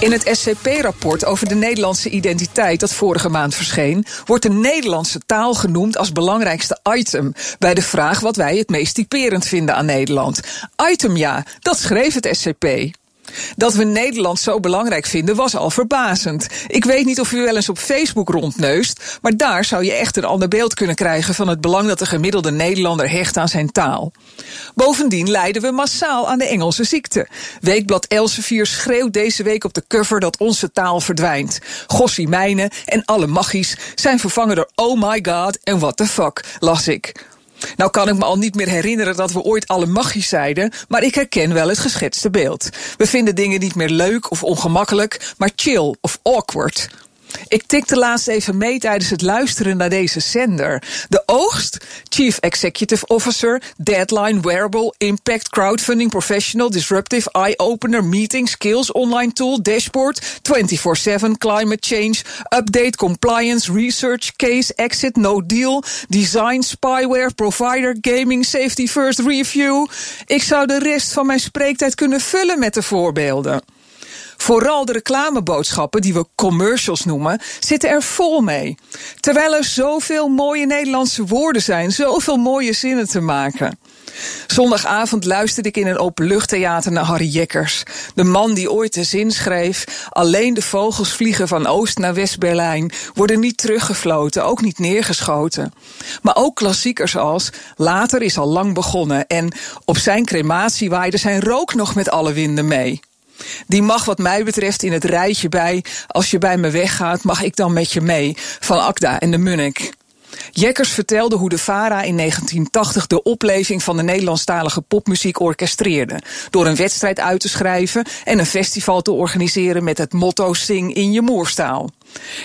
In het SCP-rapport over de Nederlandse identiteit dat vorige maand verscheen, wordt de Nederlandse taal genoemd als belangrijkste item bij de vraag wat wij het meest typerend vinden aan Nederland. Item ja, dat schreef het SCP. Dat we Nederland zo belangrijk vinden was al verbazend. Ik weet niet of u wel eens op Facebook rondneust, maar daar zou je echt een ander beeld kunnen krijgen van het belang dat de gemiddelde Nederlander hecht aan zijn taal. Bovendien lijden we massaal aan de Engelse ziekte. Weekblad Elsevier schreeuwt deze week op de cover dat onze taal verdwijnt. Gossie Mijnen en alle magies zijn vervangen door oh my god en what the fuck, las ik. Nou kan ik me al niet meer herinneren dat we ooit alle magisch zeiden, maar ik herken wel het geschetste beeld. We vinden dingen niet meer leuk of ongemakkelijk, maar chill of awkward. Ik tikte laatst even mee tijdens het luisteren naar deze zender. De oogst, Chief Executive Officer, Deadline, Wearable, Impact, Crowdfunding, Professional, Disruptive, Eye-Opener, Meeting, Skills, Online Tool, Dashboard, 24-7, Climate Change, Update, Compliance, Research, Case, Exit, No Deal, Design, Spyware, Provider, Gaming, Safety First, Review. Ik zou de rest van mijn spreektijd kunnen vullen met de voorbeelden. Vooral de reclameboodschappen, die we commercials noemen, zitten er vol mee. Terwijl er zoveel mooie Nederlandse woorden zijn, zoveel mooie zinnen te maken. Zondagavond luisterde ik in een openluchttheater naar Harry Jekkers. De man die ooit de zin schreef: Alleen de vogels vliegen van Oost naar West-Berlijn, worden niet teruggefloten, ook niet neergeschoten. Maar ook klassiekers als Later is al lang begonnen en Op zijn crematie waaide zijn rook nog met alle winden mee. Die mag wat mij betreft in het rijtje bij. Als je bij me weggaat, mag ik dan met je mee. Van Akda en de Munnik. Jekkers vertelde hoe de VARA in 1980 de opleving van de Nederlandstalige popmuziek orchestreerde. Door een wedstrijd uit te schrijven en een festival te organiseren met het motto Sing in je moerstaal.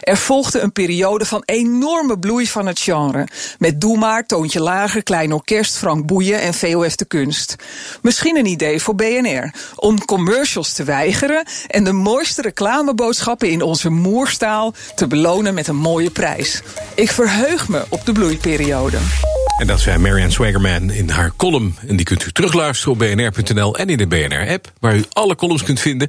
Er volgde een periode van enorme bloei van het genre. Met Doe maar, Toontje Lager, Klein Orkest, Frank Boeien en VOF de Kunst. Misschien een idee voor BNR. Om commercials te weigeren en de mooiste reclameboodschappen in onze moerstaal te belonen met een mooie prijs. Ik verheug me op de bloeiperiode. En dat zei Marianne Swagerman in haar column. En die kunt u terugluisteren op bnr.nl en in de BNR-app... waar u alle columns kunt vinden,